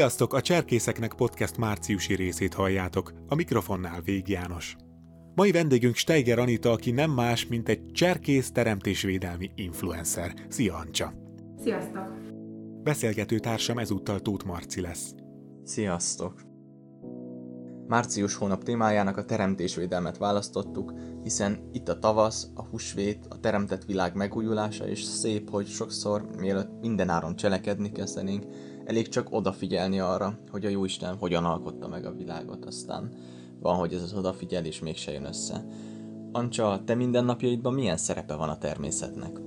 Sziasztok! A Cserkészeknek podcast márciusi részét halljátok. A mikrofonnál Vég János. Mai vendégünk Steiger Anita, aki nem más, mint egy cserkész teremtésvédelmi influencer. Szia, Ancsa! Sziasztok! Beszélgető társam ezúttal Tóth Marci lesz. Sziasztok! Március hónap témájának a teremtésvédelmet választottuk, hiszen itt a tavasz, a húsvét, a teremtett világ megújulása, és szép, hogy sokszor, mielőtt mindenáron cselekedni kezdenénk, elég csak odafigyelni arra, hogy a Jóisten hogyan alkotta meg a világot, aztán van, hogy ez az odafigyelés mégse jön össze. Ancsa, te mindennapjaidban milyen szerepe van a természetnek?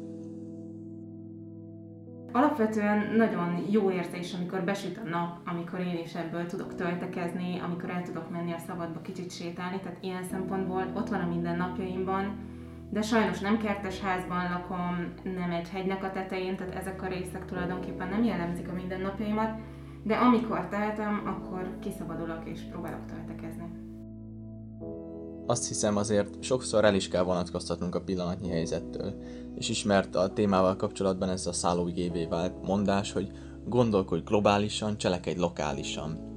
Alapvetően nagyon jó érzés, amikor besüt a nap, amikor én is ebből tudok töltekezni, amikor el tudok menni a szabadba kicsit sétálni, tehát ilyen szempontból ott van a mindennapjaimban, de sajnos nem kertes házban lakom, nem egy hegynek a tetején, tehát ezek a részek tulajdonképpen nem jellemzik a mindennapjaimat, de amikor tehetem, akkor kiszabadulok és próbálok töltekezni. Azt hiszem azért sokszor el is kell vonatkoztatnunk a pillanatnyi helyzettől, és ismert a témával kapcsolatban ez a szállóigévé vált mondás, hogy gondolkodj globálisan, cselekedj lokálisan.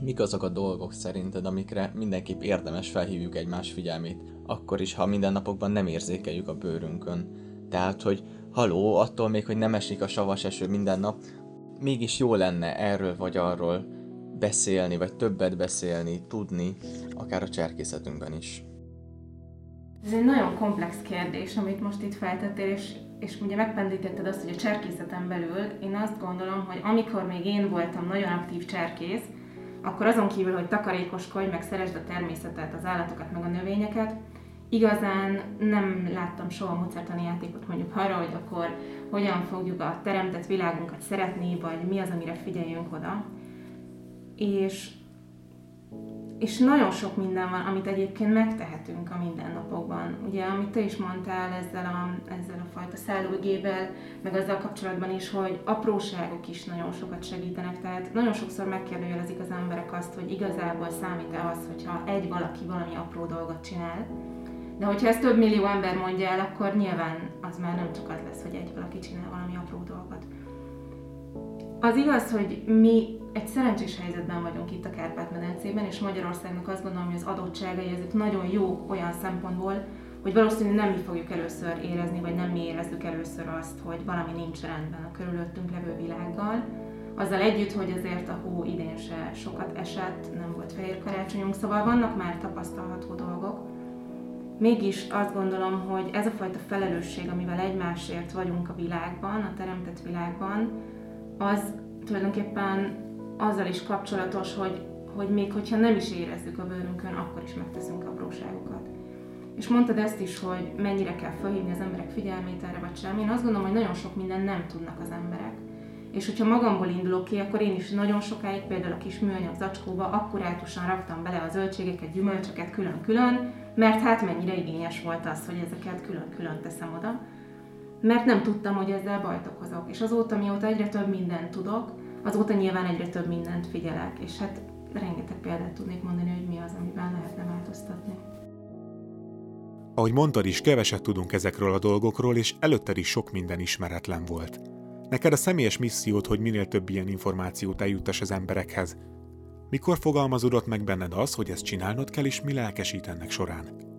Mik azok a dolgok szerinted, amikre mindenképp érdemes felhívjuk egymás figyelmét, akkor is, ha mindennapokban nem érzékeljük a bőrünkön. Tehát, hogy haló, attól még, hogy nem esik a savas eső minden nap, mégis jó lenne erről vagy arról beszélni, vagy többet beszélni, tudni, akár a cserkészetünkben is. Ez egy nagyon komplex kérdés, amit most itt feltettél, és, és ugye megpendítetted azt, hogy a cserkészeten belül én azt gondolom, hogy amikor még én voltam nagyon aktív cserkész, akkor azon kívül, hogy takarékoskodj, meg szeresd a természetet, az állatokat, meg a növényeket, igazán nem láttam soha mozertani játékot mondjuk arra, hogy akkor hogyan fogjuk a teremtett világunkat szeretni, vagy mi az, amire figyeljünk oda. És és nagyon sok minden van, amit egyébként megtehetünk a mindennapokban. Ugye, amit te is mondtál ezzel a, ezzel a fajta szállógével, meg azzal kapcsolatban is, hogy apróságok is nagyon sokat segítenek. Tehát nagyon sokszor megkérdőjelezik az emberek azt, hogy igazából számít-e az, hogyha egy valaki valami apró dolgot csinál. De hogyha ezt több millió ember mondja el, akkor nyilván az már nem csak az lesz, hogy egy valaki csinál valami apró dolgot. Az igaz, hogy mi egy szerencsés helyzetben vagyunk itt a Kárpát-medencében, és Magyarországnak azt gondolom, hogy az adottságai ezek nagyon jó olyan szempontból, hogy valószínűleg nem mi fogjuk először érezni, vagy nem mi érezzük először azt, hogy valami nincs rendben a körülöttünk levő világgal. Azzal együtt, hogy azért a hó idén se sokat esett, nem volt fehér karácsonyunk, szóval vannak már tapasztalható. Mégis azt gondolom, hogy ez a fajta felelősség, amivel egymásért vagyunk a világban, a teremtett világban, az tulajdonképpen azzal is kapcsolatos, hogy, hogy még hogyha nem is érezzük a bőrünkön, akkor is megteszünk apróságokat. És mondtad ezt is, hogy mennyire kell felhívni az emberek figyelmét erre vagy sem. Én azt gondolom, hogy nagyon sok minden nem tudnak az emberek. És hogyha magamból indulok ki, akkor én is nagyon sokáig például a kis műanyag zacskóba akkurátusan raktam bele a zöldségeket, gyümölcsöket külön-külön, mert hát mennyire igényes volt az, hogy ezeket külön-külön teszem oda. Mert nem tudtam, hogy ezzel bajt okozok. És azóta, mióta egyre több mindent tudok, azóta nyilván egyre több mindent figyelek, és hát rengeteg példát tudnék mondani, hogy mi az, amiben lehetne változtatni. Ahogy mondtad is, keveset tudunk ezekről a dolgokról, és előtted is sok minden ismeretlen volt. Neked a személyes missziót, hogy minél több ilyen információt eljuttass az emberekhez. Mikor fogalmazódott meg benned az, hogy ezt csinálnod kell, és mi lelkesít ennek során?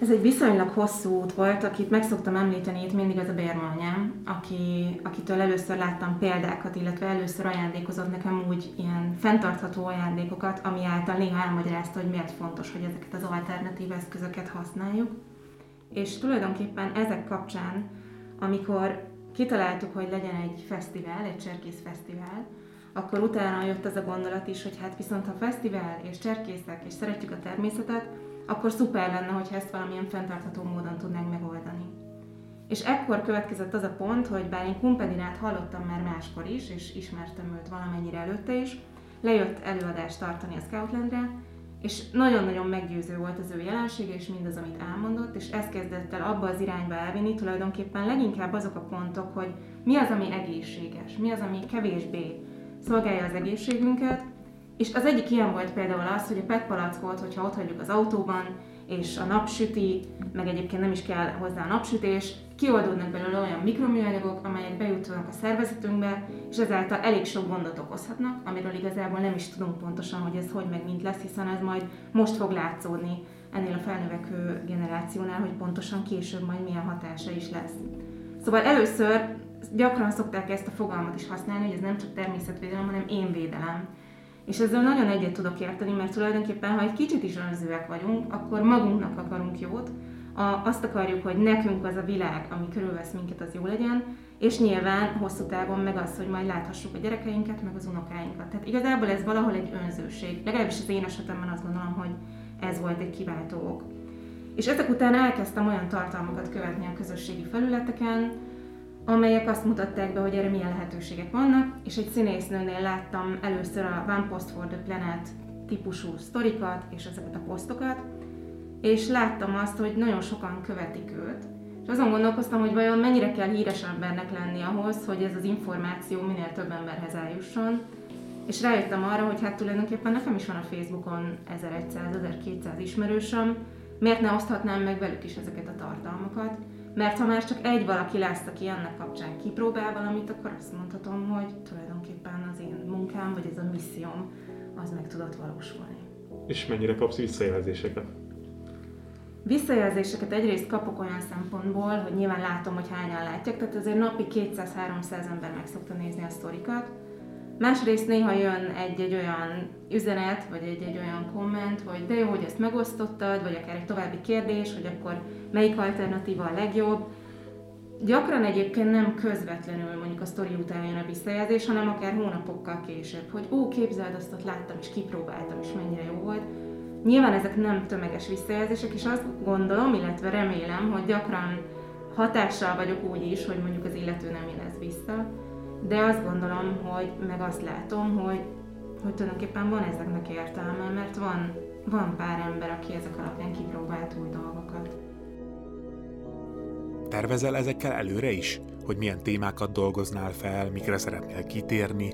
Ez egy viszonylag hosszú út volt, akit meg szoktam említeni itt mindig az a bérmanyám, aki, akitől először láttam példákat, illetve először ajándékozott nekem úgy ilyen fenntartható ajándékokat, ami által néha elmagyarázta, hogy miért fontos, hogy ezeket az alternatív eszközöket használjuk. És tulajdonképpen ezek kapcsán, amikor kitaláltuk, hogy legyen egy fesztivál, egy cserkész fesztivál, akkor utána jött az a gondolat is, hogy hát viszont ha fesztivál és cserkészek és szeretjük a természetet, akkor szuper lenne, hogyha ezt valamilyen fenntartható módon tudnánk megoldani. És ekkor következett az a pont, hogy bár én Kumpedinát hallottam már máskor is, és ismertem őt valamennyire előtte is, lejött előadást tartani a Scoutlandre, és nagyon-nagyon meggyőző volt az ő jelensége, és mindaz, amit elmondott, és ez kezdett el abba az irányba elvinni, tulajdonképpen leginkább azok a pontok, hogy mi az, ami egészséges, mi az, ami kevésbé szolgálja az egészségünket, és az egyik ilyen volt például az, hogy a PET palackot, hogyha ott hagyjuk az autóban, és a napsüti, meg egyébként nem is kell hozzá a napsütés, kioldódnak belőle olyan mikroműanyagok, amelyek bejutnak a szervezetünkbe, és ezáltal elég sok gondot okozhatnak, amiről igazából nem is tudunk pontosan, hogy ez hogy meg mint lesz, hiszen ez majd most fog látszódni ennél a felnövekvő generációnál, hogy pontosan később majd milyen hatása is lesz. Szóval először gyakran szokták ezt a fogalmat is használni, hogy ez nem csak természetvédelem, hanem én védelem. És ezzel nagyon egyet tudok érteni, mert tulajdonképpen, ha egy kicsit is önzőek vagyunk, akkor magunknak akarunk jót, a, azt akarjuk, hogy nekünk az a világ, ami körülvesz minket, az jó legyen, és nyilván hosszú távon meg az, hogy majd láthassuk a gyerekeinket, meg az unokáinkat. Tehát igazából ez valahol egy önzőség. Legalábbis az én esetemben azt gondolom, hogy ez volt egy kiváltó ok. És ezek után elkezdtem olyan tartalmakat követni a közösségi felületeken, amelyek azt mutatták be, hogy erre milyen lehetőségek vannak, és egy színésznőnél láttam először a One Post for the Planet típusú sztorikat és ezeket a posztokat, és láttam azt, hogy nagyon sokan követik őt, és azon gondolkoztam, hogy vajon mennyire kell híres embernek lenni ahhoz, hogy ez az információ minél több emberhez eljusson, és rájöttem arra, hogy hát tulajdonképpen nekem is van a Facebookon 1100-1200 ismerősöm, miért ne oszthatnám meg velük is ezeket a tartalmakat, mert ha már csak egy valaki lesz, aki ennek kapcsán kipróbál valamit, akkor azt mondhatom, hogy tulajdonképpen az én munkám, vagy ez a misszióm, az meg tudott valósulni. És mennyire kapsz visszajelzéseket? Visszajelzéseket egyrészt kapok olyan szempontból, hogy nyilván látom, hogy hányan látják, tehát azért napi 200-300 ember meg szokta nézni a sztorikat. Másrészt néha jön egy-egy olyan üzenet, vagy egy-egy olyan komment, hogy de jó, hogy ezt megosztottad, vagy akár egy további kérdés, hogy akkor melyik alternatíva a legjobb. Gyakran egyébként nem közvetlenül mondjuk a sztori után jön a visszajelzés, hanem akár hónapokkal később, hogy ó, képzeld, azt ott láttam, és kipróbáltam, és mennyire jó volt Nyilván ezek nem tömeges visszajelzések, és azt gondolom, illetve remélem, hogy gyakran hatással vagyok úgy is, hogy mondjuk az illető nem jelez vissza, de azt gondolom, hogy meg azt látom, hogy, hogy tulajdonképpen van ezeknek értelme, mert van, van pár ember, aki ezek alapján kipróbált új dolgokat. Tervezel ezekkel előre is? Hogy milyen témákat dolgoznál fel, mikre szeretnél kitérni,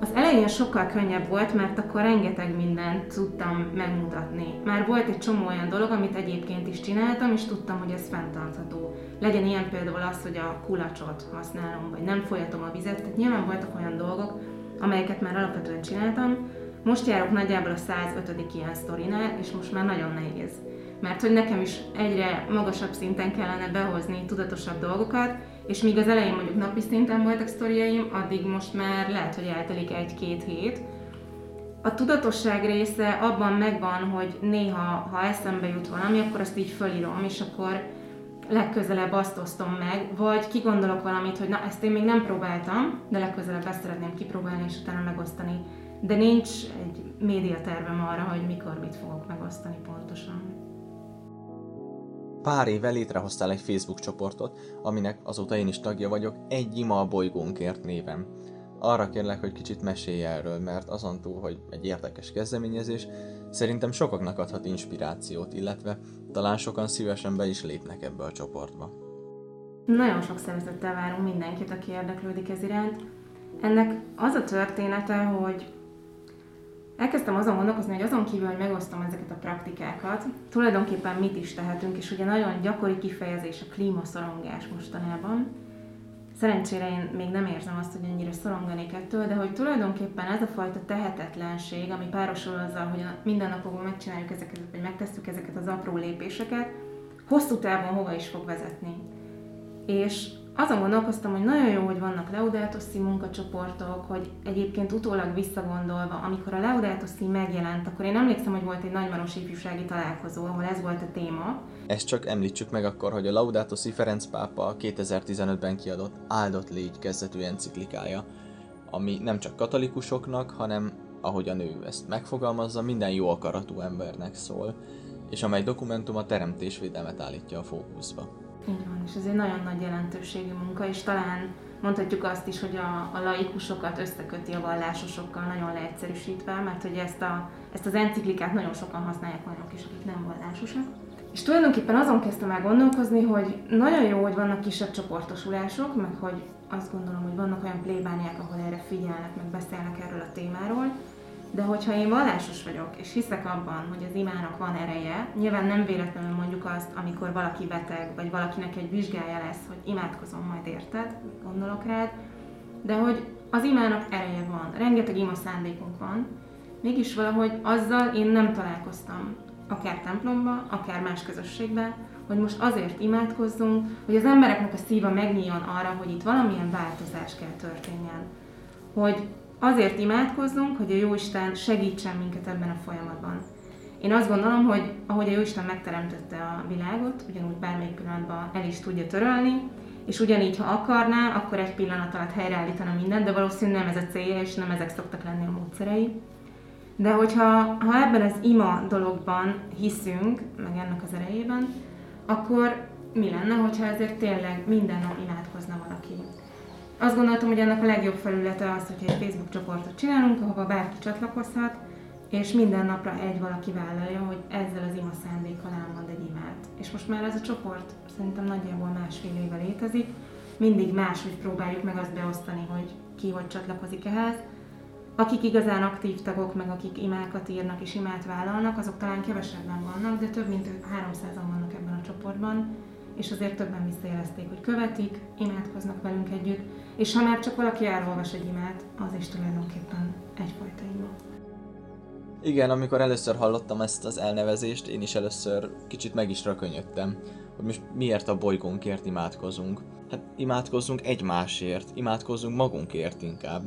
az elején sokkal könnyebb volt, mert akkor rengeteg mindent tudtam megmutatni. Már volt egy csomó olyan dolog, amit egyébként is csináltam, és tudtam, hogy ez fenntartható. Legyen ilyen például az, hogy a kulacsot használom, vagy nem folyatom a vizet, tehát nyilván voltak olyan dolgok, amelyeket már alapvetően csináltam. Most járok nagyjából a 105. ilyen sztorinál, és most már nagyon nehéz. Mert hogy nekem is egyre magasabb szinten kellene behozni tudatosabb dolgokat, és míg az elején mondjuk napi szinten voltak sztoriaim, addig most már lehet, hogy eltelik egy-két hét. A tudatosság része abban megvan, hogy néha, ha eszembe jut valami, akkor azt így fölírom, és akkor legközelebb azt osztom meg, vagy kigondolok valamit, hogy na, ezt én még nem próbáltam, de legközelebb ezt szeretném kipróbálni, és utána megosztani. De nincs egy médiatervem arra, hogy mikor mit fogok megosztani pontosan. Pár éve létrehoztál egy Facebook csoportot, aminek azóta én is tagja vagyok, egy ima a bolygónkért néven. Arra kérlek, hogy kicsit mesélj erről, mert azon túl, hogy egy érdekes kezdeményezés, szerintem sokaknak adhat inspirációt, illetve talán sokan szívesen be is lépnek ebbe a csoportba. Nagyon sok szeretettel várunk mindenkit, aki érdeklődik ez iránt. Ennek az a története, hogy elkezdtem azon gondolkozni, hogy azon kívül, hogy megosztom ezeket a praktikákat, tulajdonképpen mit is tehetünk, és ugye nagyon gyakori kifejezés a klímaszorongás mostanában. Szerencsére én még nem érzem azt, hogy ennyire szoronganék ettől, de hogy tulajdonképpen ez a fajta tehetetlenség, ami párosul azzal, hogy a mindennapokban megcsináljuk ezeket, vagy megtesszük ezeket az apró lépéseket, hosszú távon hova is fog vezetni. És azon gondolkoztam, hogy nagyon jó, hogy vannak Laudato munkacsoportok, hogy egyébként utólag visszagondolva, amikor a Laudato megjelent, akkor én emlékszem, hogy volt egy nagymaros ifjúsági találkozó, ahol ez volt a téma. Ezt csak említsük meg akkor, hogy a Laudato Ferenc pápa 2015-ben kiadott áldott légy kezdetű enciklikája, ami nem csak katolikusoknak, hanem ahogyan ő ezt megfogalmazza, minden jó akaratú embernek szól, és amely dokumentum a teremtésvédelmet állítja a fókuszba. Így van, és ez egy nagyon nagy jelentőségű munka, és talán mondhatjuk azt is, hogy a, a laikusokat összeköti a vallásosokkal nagyon leegyszerűsítve, mert hogy ezt, a, ezt az enciklikát nagyon sokan használják olyanok is, akik nem vallásosak. És tulajdonképpen azon kezdtem el gondolkozni, hogy nagyon jó, hogy vannak kisebb csoportosulások, meg hogy azt gondolom, hogy vannak olyan plébániák, ahol erre figyelnek, meg beszélnek erről a témáról, De hogyha én vallásos vagyok, és hiszek abban, hogy az imának van ereje, nyilván nem véletlenül mondjuk azt, amikor valaki beteg, vagy valakinek egy vizsgája lesz, hogy imádkozom majd érted, gondolok rád, de hogy az imának ereje van, rengeteg ima szándékunk van, mégis valahogy azzal én nem találkoztam, akár templomba, akár más közösségben, hogy most azért imádkozzunk, hogy az embereknek a szíva megnyíljon arra, hogy itt valamilyen változás kell történjen. Hogy azért imádkozzunk, hogy a Jóisten segítsen minket ebben a folyamatban. Én azt gondolom, hogy ahogy a Jóisten megteremtette a világot, ugyanúgy bármelyik pillanatban el is tudja törölni, és ugyanígy, ha akarná, akkor egy pillanat alatt helyreállítana mindent, de valószínűleg nem ez a célja, és nem ezek szoktak lenni a módszerei. De hogyha ha ebben az ima dologban hiszünk, meg ennek az erejében, akkor mi lenne, hogyha ezért tényleg minden nap imádkozna valaki? Azt gondoltam, hogy ennek a legjobb felülete az, hogy egy Facebook csoportot csinálunk, ahova bárki csatlakozhat, és minden napra egy valaki vállalja, hogy ezzel az ima szándékkal elmond egy imát. És most már ez a csoport szerintem nagyjából másfél éve létezik, mindig máshogy próbáljuk meg azt beosztani, hogy ki hogy csatlakozik ehhez. Akik igazán aktív tagok, meg akik imákat írnak és imát vállalnak, azok talán kevesebben vannak, de több mint 300-an vannak ebben a csoportban, és azért többen visszajelezték, hogy követik, imádkoznak velünk együtt, és ha már csak valaki elolvas egy imát, az is tulajdonképpen egyfajta ima. Igen, amikor először hallottam ezt az elnevezést, én is először kicsit meg is rakönyödtem, hogy most miért a bolygónkért imádkozunk. Hát imádkozzunk egymásért, imádkozzunk magunkért inkább.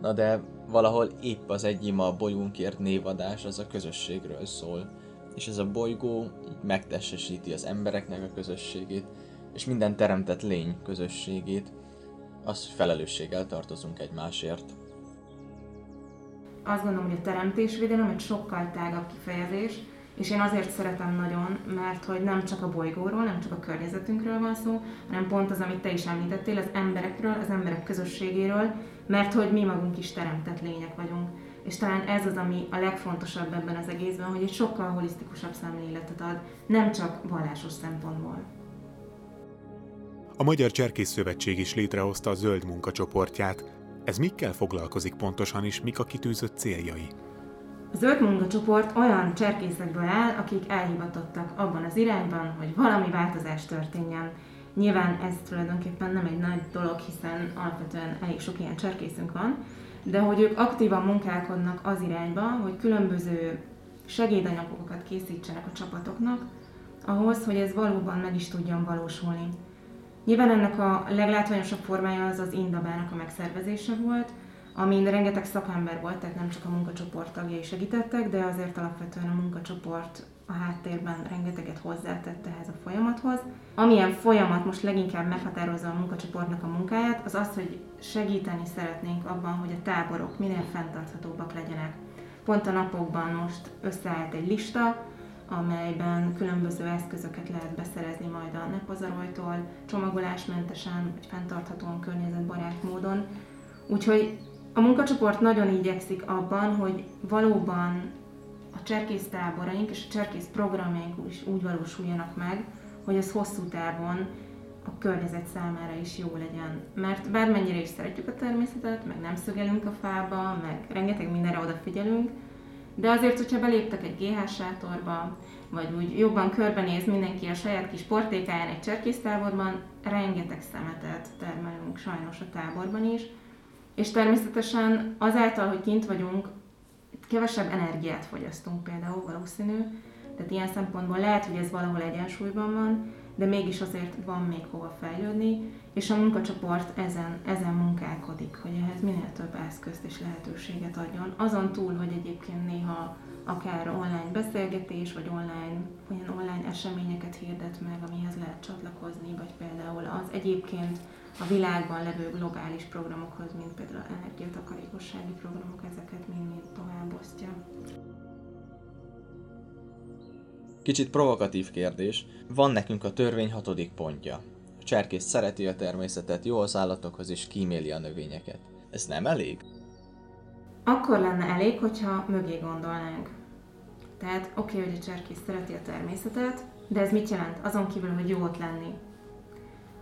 Na de valahol épp az egy ima a bolygónkért névadás az a közösségről szól. És ez a bolygó így megtestesíti az embereknek a közösségét, és minden teremtett lény közösségét, az, hogy felelősséggel tartozunk egymásért. Azt gondolom, hogy a teremtésvédelem egy sokkal tágabb kifejezés, és én azért szeretem nagyon, mert hogy nem csak a bolygóról, nem csak a környezetünkről van szó, hanem pont az, amit te is említettél, az emberekről, az emberek közösségéről, mert hogy mi magunk is teremtett lények vagyunk. És talán ez az, ami a legfontosabb ebben az egészben, hogy egy sokkal holisztikusabb szemléletet ad, nem csak vallásos szempontból. A Magyar Cserkész Szövetség is létrehozta a Zöld munkacsoportját. Ez mikkel foglalkozik pontosan, és mik a kitűzött céljai? A zöld munkacsoport olyan cserkészekből áll, akik elhivatottak abban az irányban, hogy valami változás történjen. Nyilván ez tulajdonképpen nem egy nagy dolog, hiszen alapvetően elég sok ilyen cserkészünk van, de hogy ők aktívan munkálkodnak az irányba, hogy különböző segédanyagokat készítsenek a csapatoknak, ahhoz, hogy ez valóban meg is tudjon valósulni. Nyilván ennek a leglátványosabb formája az az Indabának a megszervezése volt, amin rengeteg szakember volt, tehát nem csak a munkacsoport tagjai segítettek, de azért alapvetően a munkacsoport a háttérben rengeteget hozzátett ehhez a folyamathoz. Amilyen folyamat most leginkább meghatározza a munkacsoportnak a munkáját, az az, hogy segíteni szeretnénk abban, hogy a táborok minél fenntarthatóbbak legyenek. Pont a napokban most összeállt egy lista, amelyben különböző eszközöket lehet beszerezni majd a nepazarojtól, csomagolásmentesen, vagy fenntarthatóan környezetbarát módon. Úgyhogy a munkacsoport nagyon igyekszik abban, hogy valóban a cserkész táboraink és a cserkész programjaink is úgy valósuljanak meg, hogy az hosszú távon a környezet számára is jó legyen. Mert bármennyire is szeretjük a természetet, meg nem szögelünk a fába, meg rengeteg mindenre odafigyelünk, de azért, hogyha beléptek egy GH sátorba, vagy úgy jobban körbenéz mindenki a saját kis portékáján egy cserkésztáborban, rengeteg szemetet termelünk sajnos a táborban is, és természetesen azáltal, hogy kint vagyunk, kevesebb energiát fogyasztunk például valószínű, tehát ilyen szempontból lehet, hogy ez valahol egyensúlyban van, de mégis azért van még hova fejlődni, és a munkacsoport ezen, ezen munkálkodik, hogy ehhez minél több eszközt és lehetőséget adjon. Azon túl, hogy egyébként néha akár online beszélgetés, vagy online, olyan online eseményeket hirdet meg, amihez lehet csatlakozni, vagy például az egyébként a világban levő globális programokhoz, mint például energiatakarékossági programok, ezeket mind-mind Kicsit provokatív kérdés. Van nekünk a törvény hatodik pontja. A cserkész szereti a természetet, jó az állatokhoz és kíméli a növényeket. Ez nem elég? Akkor lenne elég, hogyha mögé gondolnánk. Tehát oké, okay, hogy a cserkész szereti a természetet, de ez mit jelent? Azon kívül, hogy jó ott lenni.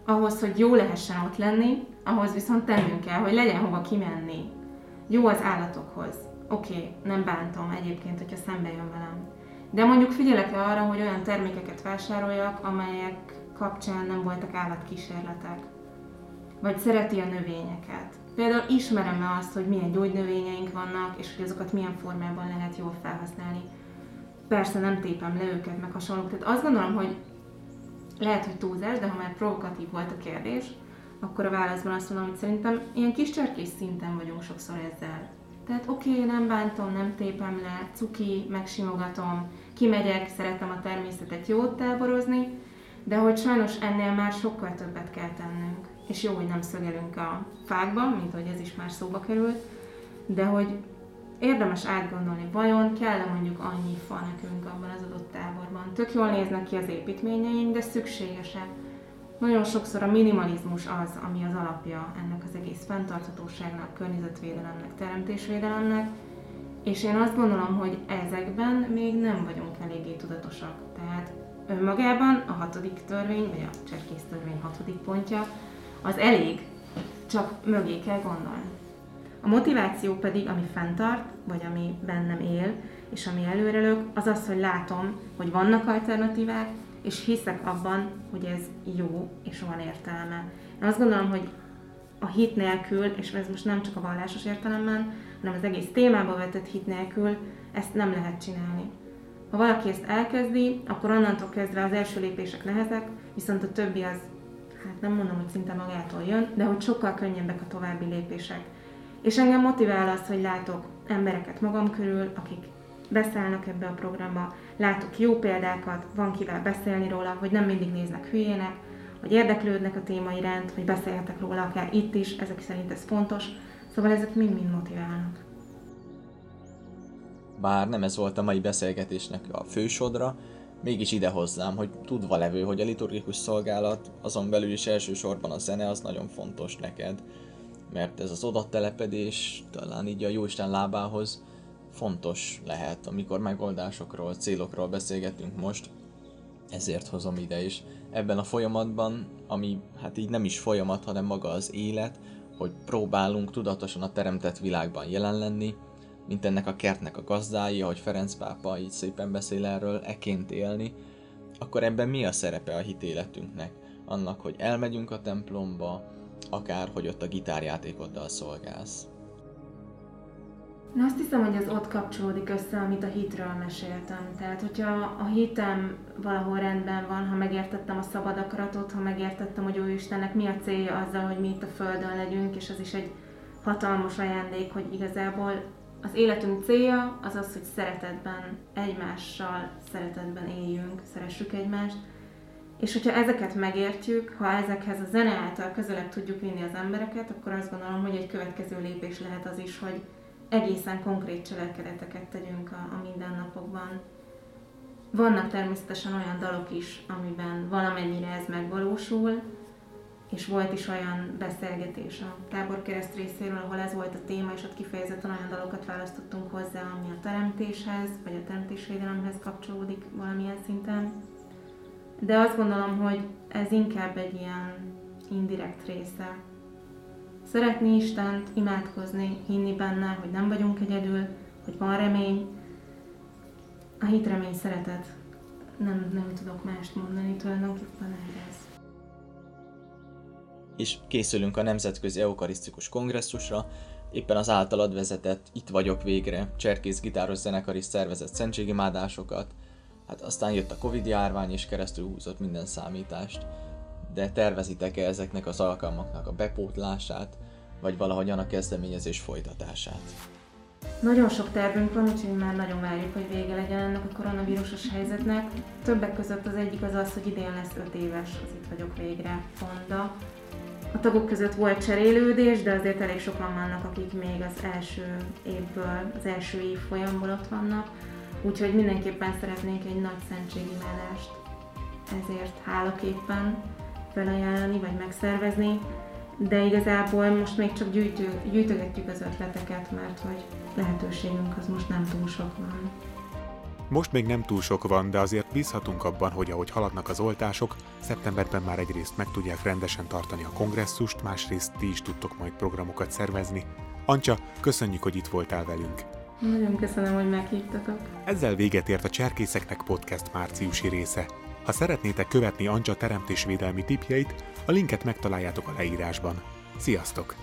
Ahhoz, hogy jó lehessen ott lenni, ahhoz viszont tennünk kell, hogy legyen hova kimenni. Jó az állatokhoz. oké, okay, nem bántom egyébként, hogyha szembe jön velem. De mondjuk figyelek-e arra, hogy olyan termékeket vásároljak, amelyek kapcsán nem voltak állatkísérletek? Vagy szereti a növényeket? Például ismerem-e azt, hogy milyen gyógynövényeink vannak, és hogy azokat milyen formában lehet jól felhasználni. Persze nem tépem le őket, meg hasonlók. Tehát azt gondolom, hogy lehet, hogy túlzás, de ha már provokatív volt a kérdés, akkor a válaszban azt mondom, hogy szerintem ilyen kis cserkés szinten vagyunk sokszor ezzel. Tehát oké, okay, nem bántom, nem tépem le, cuki, megsimogatom, kimegyek, szeretem a természetet jót táborozni, de hogy sajnos ennél már sokkal többet kell tennünk. És jó, hogy nem szögelünk a fákba, mint hogy ez is már szóba került, de hogy érdemes átgondolni, vajon kell-e mondjuk annyi fa nekünk abban az adott táborban. Tök jól néznek ki az építményeink, de szükségesek. Nagyon sokszor a minimalizmus az, ami az alapja ennek az egész fenntarthatóságnak, környezetvédelemnek, teremtésvédelemnek, és én azt gondolom, hogy ezekben még nem vagyunk eléggé tudatosak. Tehát önmagában a hatodik törvény, vagy a cserkész törvény hatodik pontja, az elég, csak mögé kell gondolni. A motiváció pedig, ami fenntart, vagy ami bennem él, és ami előrelök, az az, hogy látom, hogy vannak alternatívák, és hiszek abban, hogy ez jó, és van értelme. Én azt gondolom, hogy a hit nélkül, és ez most nem csak a vallásos értelemben, hanem az egész témába vetett hit nélkül, ezt nem lehet csinálni. Ha valaki ezt elkezdi, akkor onnantól kezdve az első lépések nehezek, viszont a többi az, hát nem mondom, hogy szinte magától jön, de hogy sokkal könnyebbek a további lépések. És engem motivál az, hogy látok embereket magam körül, akik beszállnak ebbe a programba, látok jó példákat, van kivel beszélni róla, hogy nem mindig néznek hülyének, hogy érdeklődnek a téma iránt, hogy beszélhetek róla akár itt is, ezek szerint ez fontos, szóval ezek mind-mind motiválnak. Bár nem ez volt a mai beszélgetésnek a fősodra, mégis ide hozzám, hogy tudva levő, hogy a liturgikus szolgálat, azon belül is elsősorban a zene az nagyon fontos neked, mert ez az odatelepedés talán így a Jóisten lábához fontos lehet, amikor megoldásokról, célokról beszélgetünk most, ezért hozom ide is. Ebben a folyamatban, ami hát így nem is folyamat, hanem maga az élet, hogy próbálunk tudatosan a teremtett világban jelen lenni, mint ennek a kertnek a gazdái, ahogy Ferenc pápa így szépen beszél erről, eként élni, akkor ebben mi a szerepe a hitéletünknek? Annak, hogy elmegyünk a templomba, akár hogy ott a gitárjátékoddal szolgálsz. Na azt hiszem, hogy ez ott kapcsolódik össze, amit a hitről meséltem. Tehát, hogyha a hitem valahol rendben van, ha megértettem a szabad akaratot, ha megértettem, hogy ő Istennek mi a célja azzal, hogy mi itt a Földön legyünk, és az is egy hatalmas ajándék, hogy igazából az életünk célja az az, hogy szeretetben, egymással szeretetben éljünk, szeressük egymást, és hogyha ezeket megértjük, ha ezekhez a zene által közelebb tudjuk vinni az embereket, akkor azt gondolom, hogy egy következő lépés lehet az is, hogy egészen konkrét cselekedeteket tegyünk a, a mindennapokban. Vannak természetesen olyan dalok is, amiben valamennyire ez megvalósul, és volt is olyan beszélgetés a táborkereszt részéről, ahol ez volt a téma, és ott kifejezetten olyan dalokat választottunk hozzá, ami a teremtéshez, vagy a teremtésvédelemhez kapcsolódik valamilyen szinten. De azt gondolom, hogy ez inkább egy ilyen indirekt része Szeretni Istent, imádkozni, hinni benne, hogy nem vagyunk egyedül, hogy van remény. A hit, remény, szeretet. Nem, nem tudok mást mondani, tulajdonképpen ez. És készülünk a Nemzetközi Eukarisztikus Kongresszusra, éppen az általad vezetett Itt vagyok végre, Cserkész gitáros zenekar is szervezett szentségimádásokat, hát aztán jött a Covid járvány és keresztül húzott minden számítást de tervezitek-e ezeknek az alkalmaknak a bepótlását, vagy valahogyan a kezdeményezés folytatását? Nagyon sok tervünk van, úgyhogy már nagyon várjuk, hogy vége legyen ennek a koronavírusos helyzetnek. Többek között az egyik az az, hogy idén lesz 5 éves az Itt vagyok végre fonda. A tagok között volt cserélődés, de azért elég sokan vannak, akik még az első évből, az első év folyamból ott vannak. Úgyhogy mindenképpen szeretnénk egy nagy szentségimádást ezért hálaképpen felajánlani, vagy megszervezni, de igazából most még csak gyűjtő, gyűjtögetjük az ötleteket, mert hogy lehetőségünk az most nem túl sok van. Most még nem túl sok van, de azért bízhatunk abban, hogy ahogy haladnak az oltások, szeptemberben már egyrészt meg tudják rendesen tartani a kongresszust, másrészt ti is tudtok majd programokat szervezni. Ancsa, köszönjük, hogy itt voltál velünk. Nagyon köszönöm, hogy meghívtatok. Ezzel véget ért a Cserkészeknek podcast márciusi része. Ha szeretnétek követni Anja teremtésvédelmi tipjeit, a linket megtaláljátok a leírásban. Sziasztok!